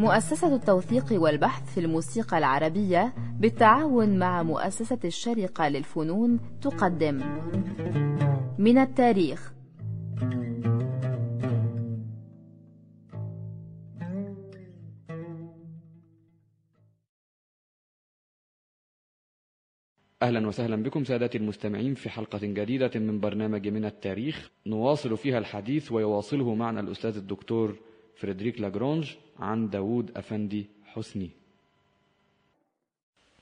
مؤسسة التوثيق والبحث في الموسيقى العربية بالتعاون مع مؤسسة الشرقة للفنون تقدم. من التاريخ. أهلا وسهلا بكم سادتي المستمعين في حلقة جديدة من برنامج من التاريخ. نواصل فيها الحديث ويواصله معنا الأستاذ الدكتور فريدريك لاجرونج. عن داوود أفندي حسني.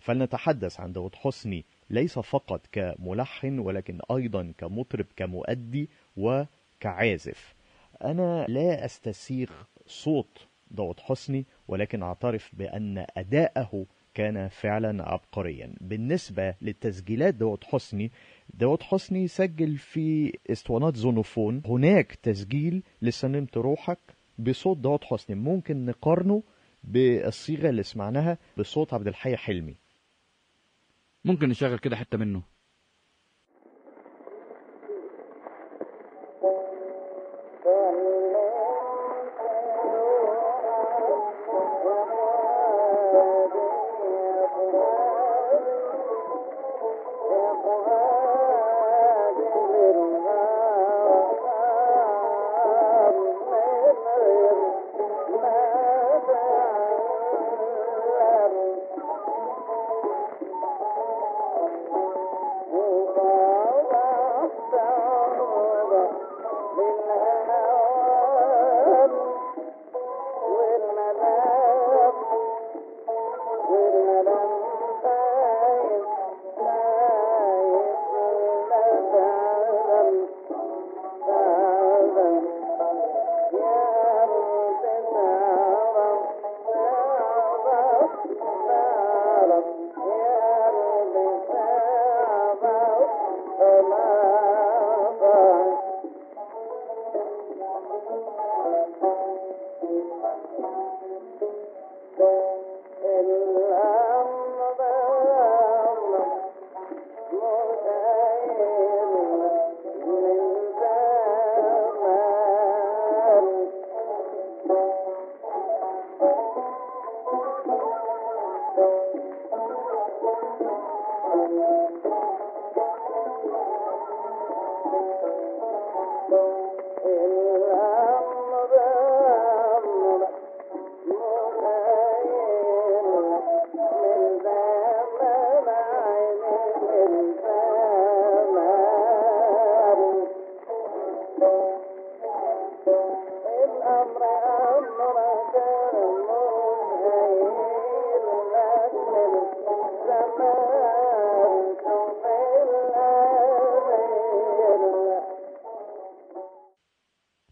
فلنتحدث عن داود حسني. ليس فقط كملحن ولكن أيضا كمطرب كمؤدي وكعازف. أنا لا أستسيغ صوت داود حسني ولكن أعترف بأن أداءه كان فعلا عبقريا. بالنسبة للتسجيلات داود حسني داود حسني سجل في إسطوانات زونوفون. هناك تسجيل لسلمت روحك. بصوت داود حسني. ممكن نقارنه بالصيغة اللي سمعناها بصوت عبد الحي حلمي. ممكن نشغل كده حتة منه.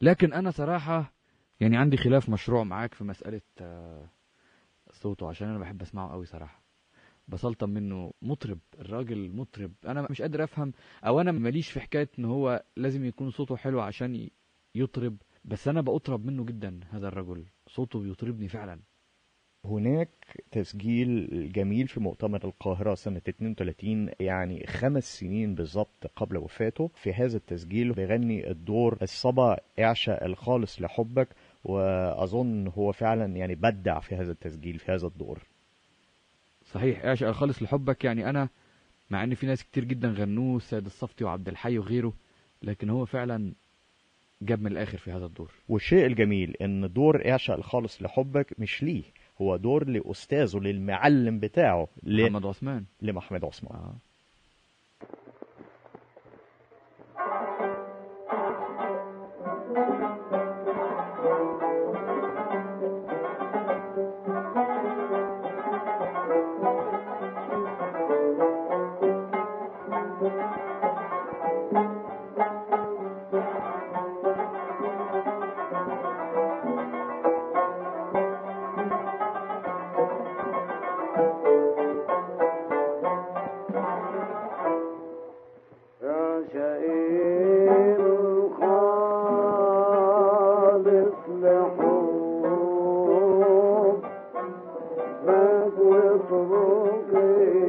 لكن أنا صراحة يعني عندي خلاف مشروع معاك في مسألة صوته عشان أنا بحب أسمعه قوي صراحة. بسلطن منه مطرب الراجل مطرب. أنا مش قادر أفهم أو أنا ماليش في حكاية إن هو لازم يكون صوته حلو عشان يطرب بس أنا بأطرب منه جدا هذا الرجل. صوته بيطربني فعلا. هناك تسجيل جميل في مؤتمر القاهرة سنة 32 يعني خمس سنين بالظبط قبل وفاته. في هذا التسجيل بيغني الدور الصبا اعشى الخالص لحبك وأظن هو فعلا يعني بدع في هذا التسجيل في هذا الدور. صحيح اعشى الخالص لحبك. يعني أنا مع إن في ناس كتير جدا غنوه السيد الصفتي وعبد الحي وغيره لكن هو فعلا جاب من الآخر في هذا الدور. والشيء الجميل إن دور اعشى الخالص لحبك مش ليه. هو دور لأستاذه للمعلم بتاعه محمد عثمان لمحمد عثمان آه. पुर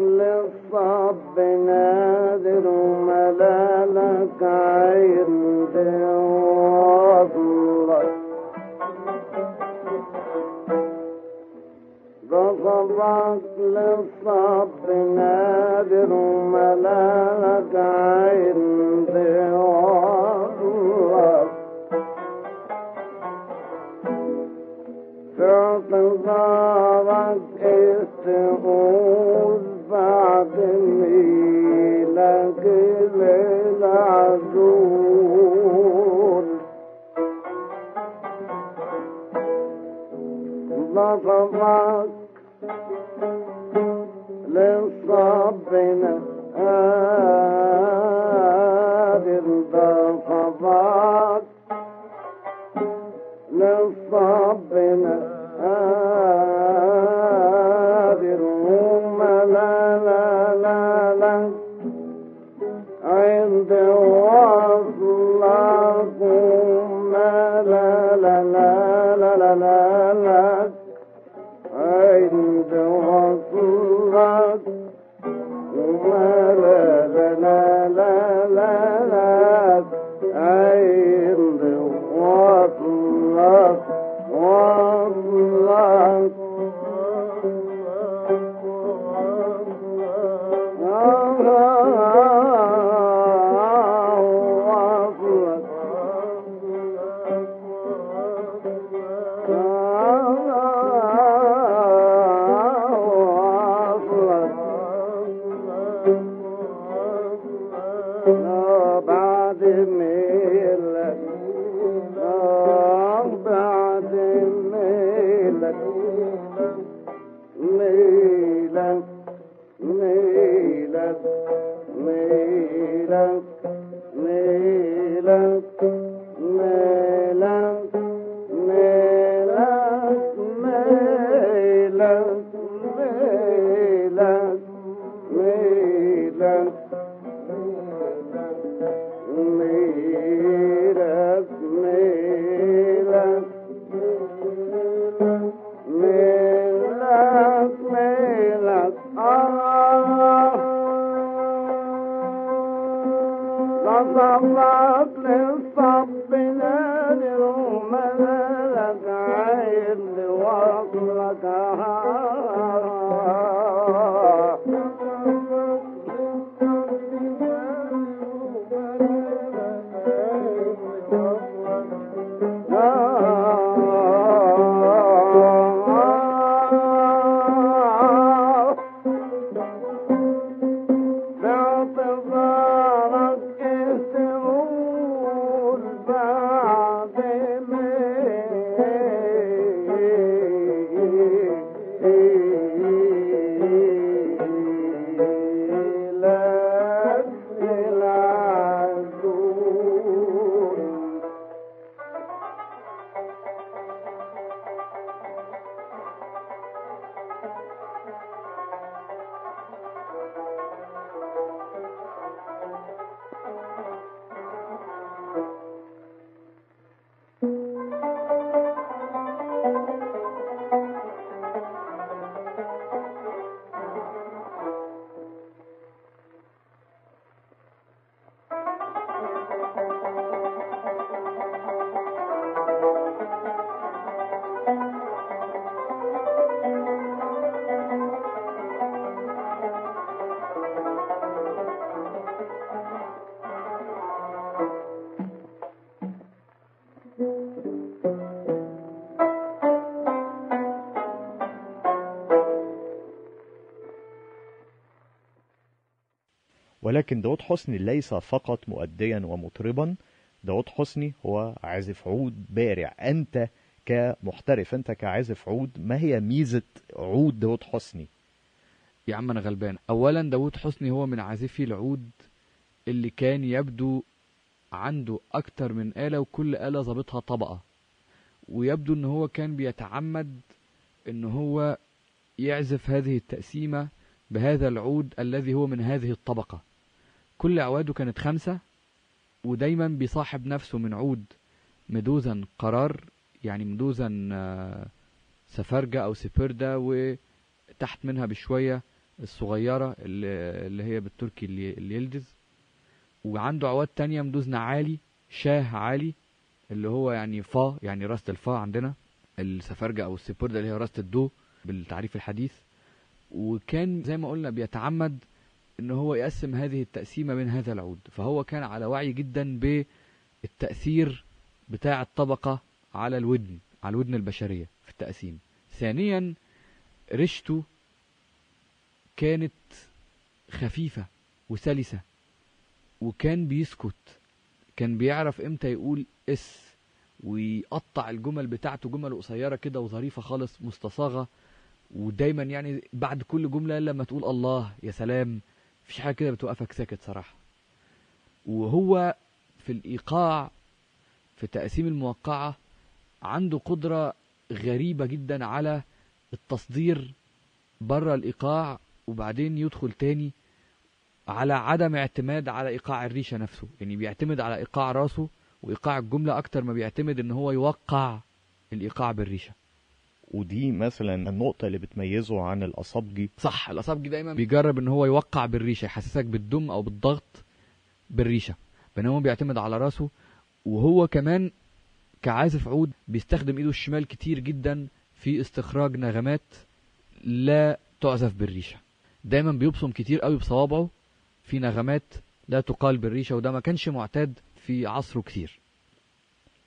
مثل صعب نادر ملالك عند وضلك غضبك للصعب نادر ملالك عند ولكن داود حسني ليس فقط مؤديا ومطربا. داود حسني هو عازف عود بارع. أنت كمحترف أنت كعازف عود ما هي ميزة عود داود حسني؟ يا عم أنا غلبان. اولا داوود حسني هو من عازفي العود اللي كان يبدو عنده أكتر من آلة وكل آلة ظابطها طبقة. ويبدو إن هو كان بيتعمد إن هو يعزف هذه التقسيمة بهذا العود الذي هو من هذه الطبقة. كل أعواده كانت خمسة ودايما بيصاحب نفسه من عود مدوزا قرار يعني مدوزا آه، سفرجة أو سفردة وتحت منها بشوية الصغيرة اللي هي بالتركي اللي يلدز وعنده عواد تانية مدوزنا عالي شاه عالي اللي هو يعني فا يعني راسة الفا عندنا السفرجة أو السفردة اللي هي راسة الدو بالتعريف الحديث. وكان زي ما قلنا بيتعمد إن هو يقسم هذه التقسيمة من هذا العود. فهو كان على وعي جدا بالتأثير بتاع الطبقة على الودن على الودن البشرية في التقسيم. ثانيا ريشته كانت خفيفة وسلسة وكان بيسكت. كان بيعرف إمتى يقول إس ويقطع الجمل بتاعته جمل قصيرة كده وظريفة خالص مستصاغة. ودايما يعني بعد كل جملة لما تقول الله يا سلام مفيش حاجة كده بتوقفك ساكت صراحة. وهو في الإيقاع في تقسيم الموقعة عنده قدرة غريبة جدا على التصدير بره الإيقاع وبعدين يدخل تاني على عدم اعتماد على إيقاع الريشة نفسه. يعني بيعتمد على إيقاع راسه وإيقاع الجملة أكتر ما بيعتمد إن هو يوقع الإيقاع بالريشة. ودي مثلا النقطة اللي بتميزه عن الأصابجي. صح الأصابجي دايما بيجرب إن هو يوقع بالريشة يحسسك بالدم أو بالضغط بالريشة بينما هو بيعتمد على راسه وهو كمان كعازف عود بيستخدم إيده الشمال كتير جدا في استخراج نغمات لا تعزف بالريشة. دايما بيبصم كتير قوي بصوابعه في نغمات لا تقال بالريشة وده ما كانش معتاد في عصره كتير.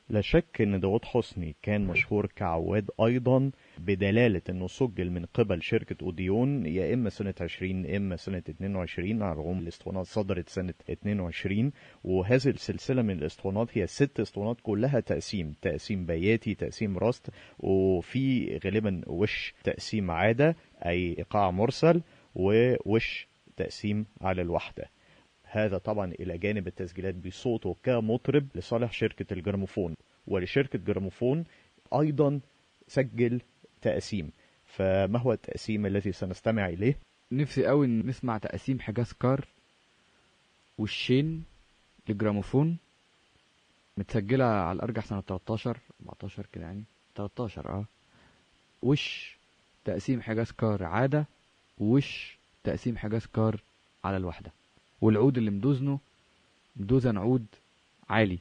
لا شك إن داود حسني كان مشهور كعواد أيضا بدلالة إنه سجل من قبل شركة أوديون يا إما سنة 20 يا إما سنة 22 على الرغم الإسطوانات صدرت سنة 22 وهذه السلسلة من الإسطوانات هي ست إسطوانات كلها تقسيم تقسيم بياتي تقسيم راست وفي غالبا وش تقسيم عادة أي إيقاع مرسل ووش تقسيم على الوحدة. هذا طبعا إلى جانب التسجيلات بصوته كمطرب لصالح شركة الجراموفون. ولشركة جراموفون أيضا سجل تقسيم. فما هو التقسيم الذي سنستمع إليه؟ نفسي قوي نسمع تقسيم حجاز كار والشين لجراموفون. متسجلة على الأرجح سنة 13 14 كده يعني. 13 آه. وش تقسيم حجاز كار عادة ووش تقسيم حجاز كار على الوحدة؟ والعود اللي مدوزنه مدوزن عود عالي.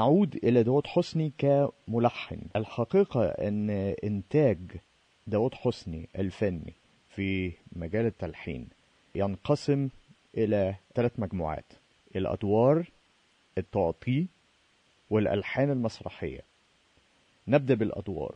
نعود إلى داود حسني كملحن. الحقيقة أن إنتاج داود حسني الفني في مجال التلحين ينقسم إلى ثلاث مجموعات الأدوار التعطي والألحان المسرحية. نبدأ بالأدوار.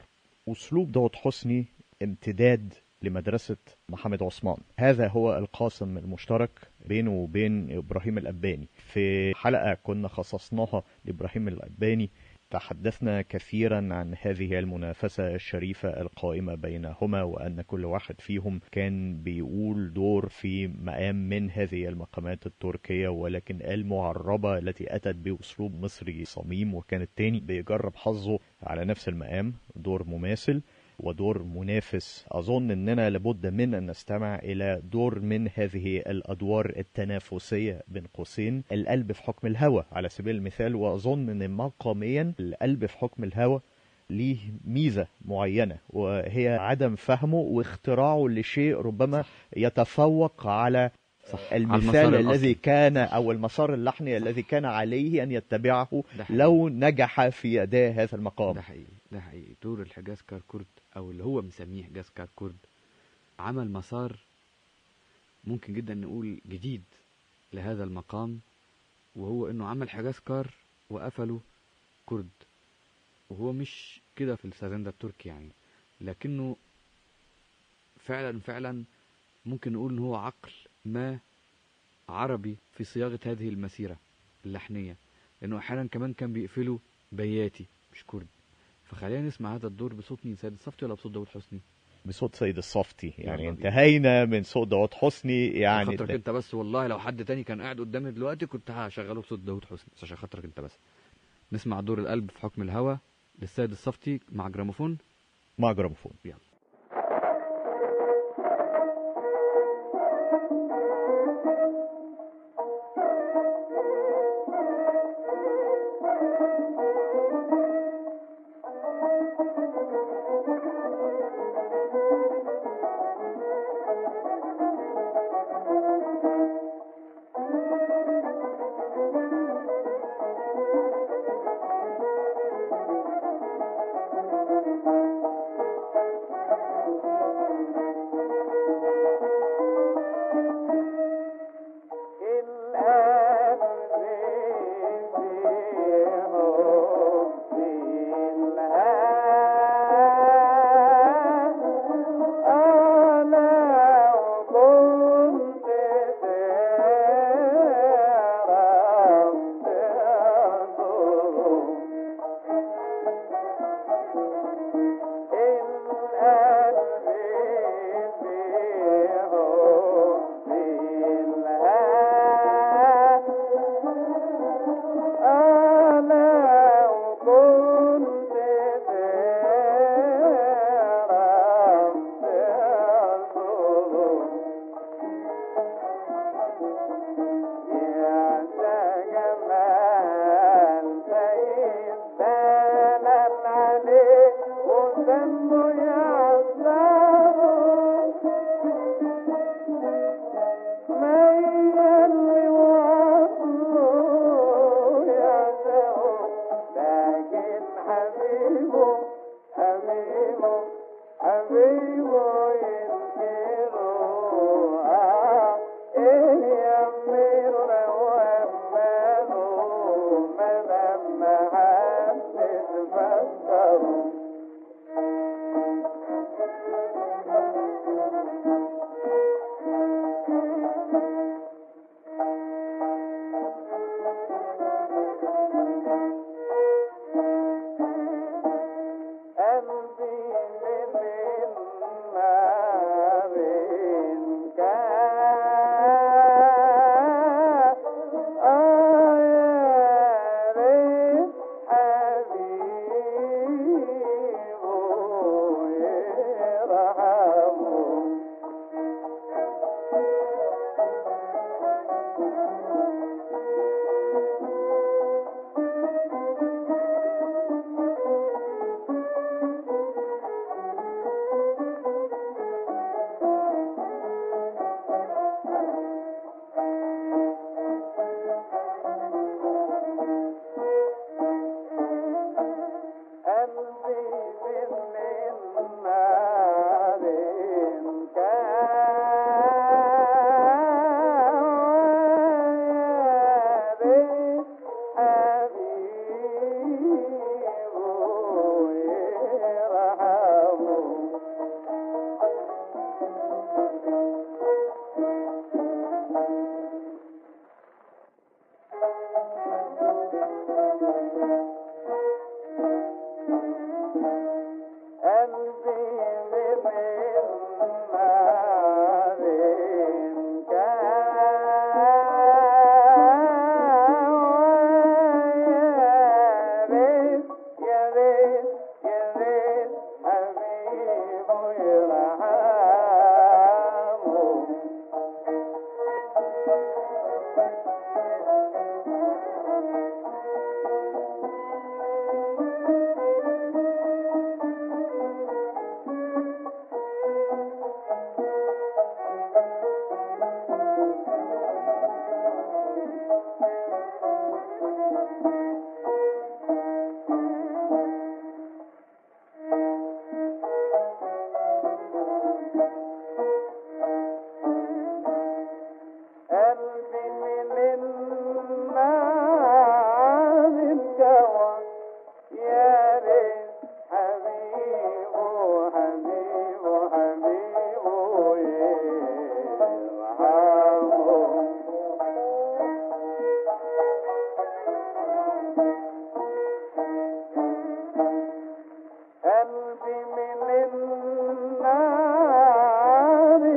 أسلوب داود حسني امتداد لمدرسة محمد عثمان. هذا هو القاسم المشترك بينه وبين إبراهيم الأباني في حلقة كنا خصصناها لإبراهيم الأباني تحدثنا كثيرا عن هذه المنافسة الشريفة القائمة بينهما وأن كل واحد فيهم كان بيقول دور في مقام من هذه المقامات التركية ولكن المعربة التي أتت بأسلوب مصري صميم وكان التاني بيجرب حظه على نفس المقام دور مماثل. ودور منافس. أظن أننا لابد من أن نستمع إلى دور من هذه الأدوار التنافسية بين قوسين. القلب في حكم الهوى على سبيل المثال وأظن أن مقاميا القلب في حكم الهوى ليه ميزة معينة وهي عدم فهمه واختراعه لشيء ربما يتفوق على صح. المثال الذي الأصلي. كان أو المسار اللحني الذي كان عليه أن يتبعه. لو نجح في أداء هذا المقام. ده حقيقي. ده حقيقي. دور الحجاز كركرد أو اللي هو مسميه حجاز كركرد عمل مسار ممكن جدا نقول جديد لهذا المقام وهو إنه عمل حجاز كار وقفله كرد. وهو مش كده في السازندا التركي يعني. لكنه فعلا فعلا ممكن نقول إن هو عقل ما عربي في صياغة هذه المسيرة اللحنية لأنه أحيانا كمان كان بيقفله بياتي مش كرد فخلينا نسمع هذا الدور بصوت مين سيد الصفتي ولا بصوت داود حسني؟ بصوت سيد الصفتي يعني. انتهينا من صوت داود حسني يعني خاطرك انت بس والله لو حد تاني كان قاعد قدامي دلوقتي كنت هشغله بصوت داود حسني بس عشان خاطرك انت بس. نسمع دور القلب في حكم الهوى للسيد الصفتي مع جراموفون. مع جراموفون. يلا.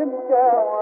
Yeah.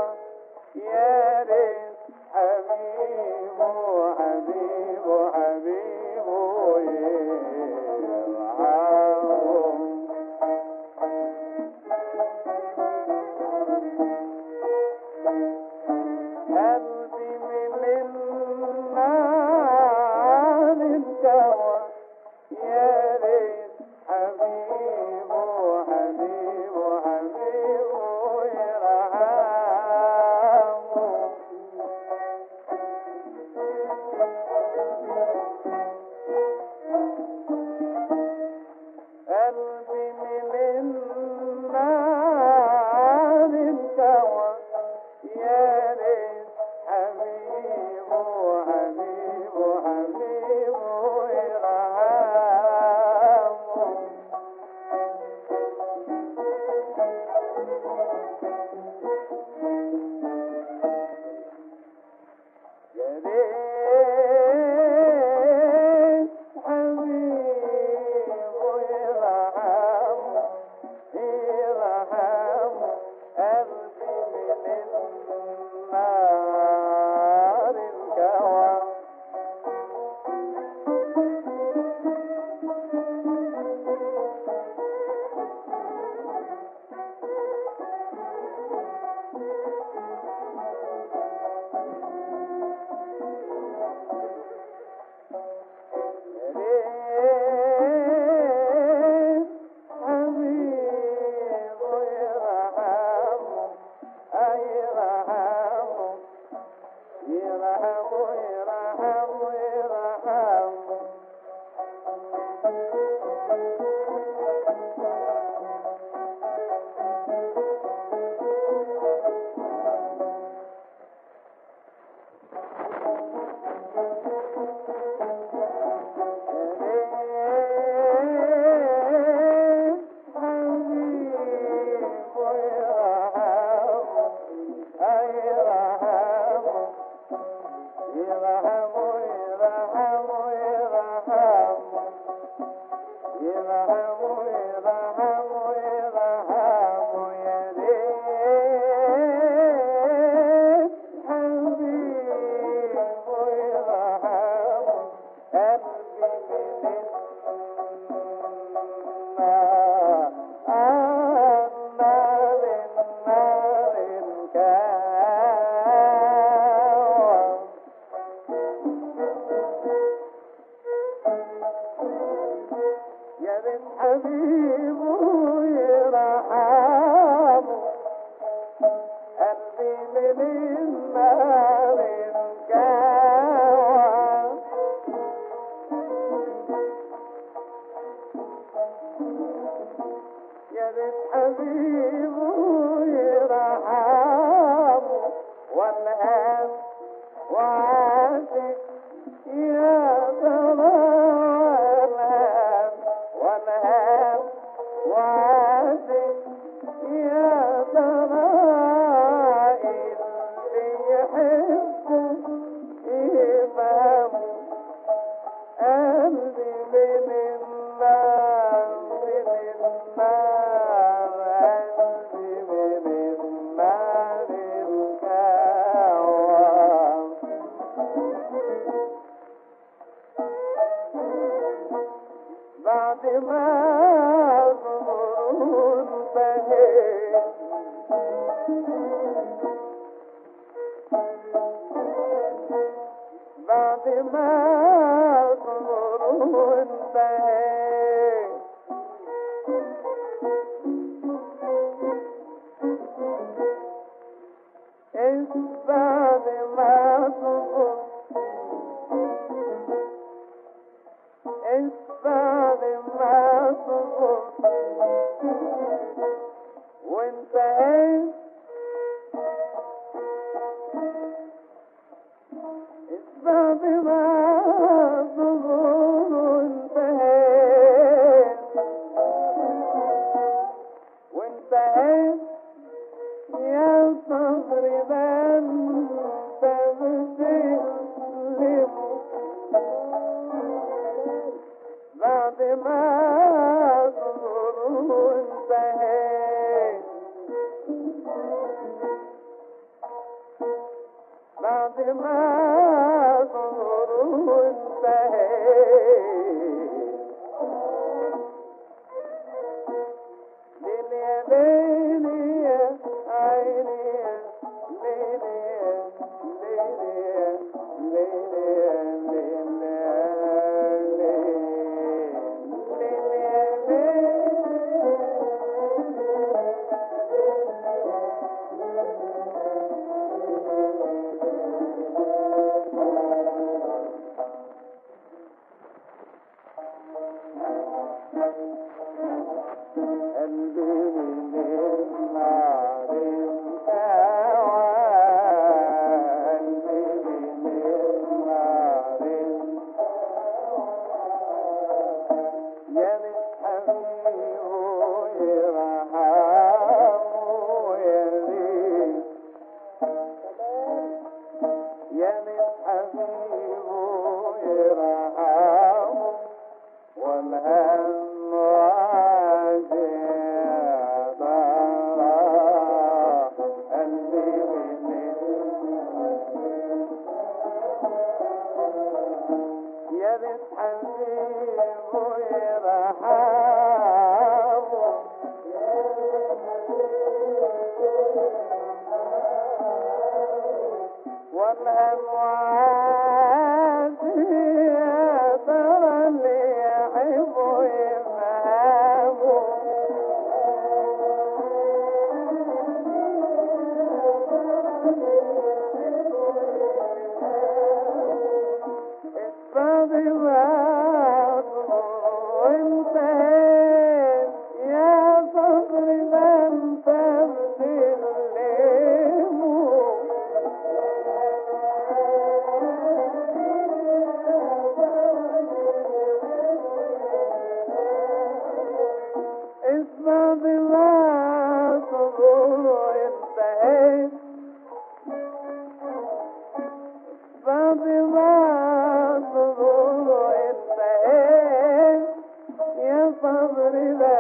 صبر لا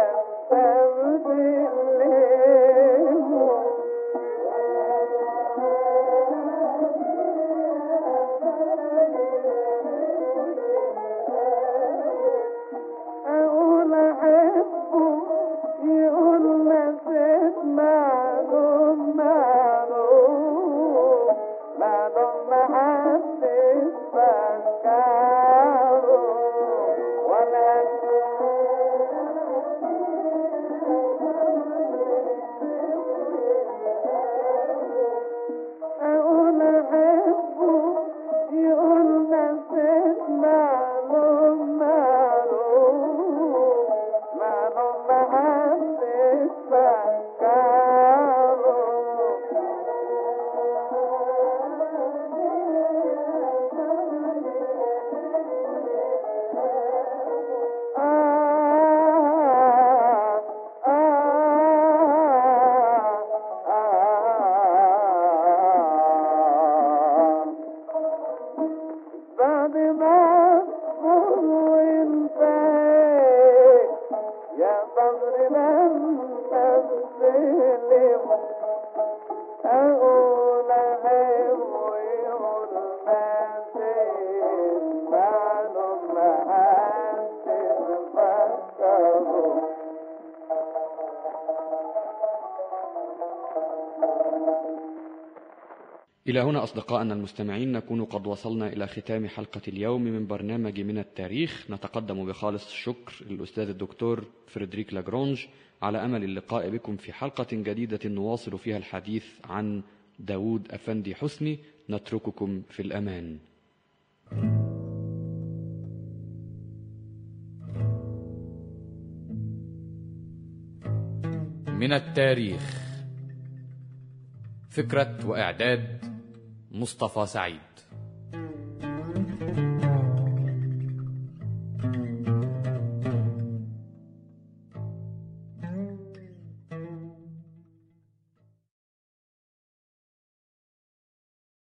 بعد ما إلى هنا أصدقائنا المستمعين نكون قد وصلنا إلى ختام حلقة اليوم من برنامج من التاريخ. نتقدم بخالص الشكر للأستاذ الدكتور فريدريك لاجرونج. على أمل اللقاء بكم في حلقة جديدة نواصل فيها الحديث عن داود أفندي حسني. نترككم في الأمان. من التاريخ فكرة وإعداد مصطفى سعيد.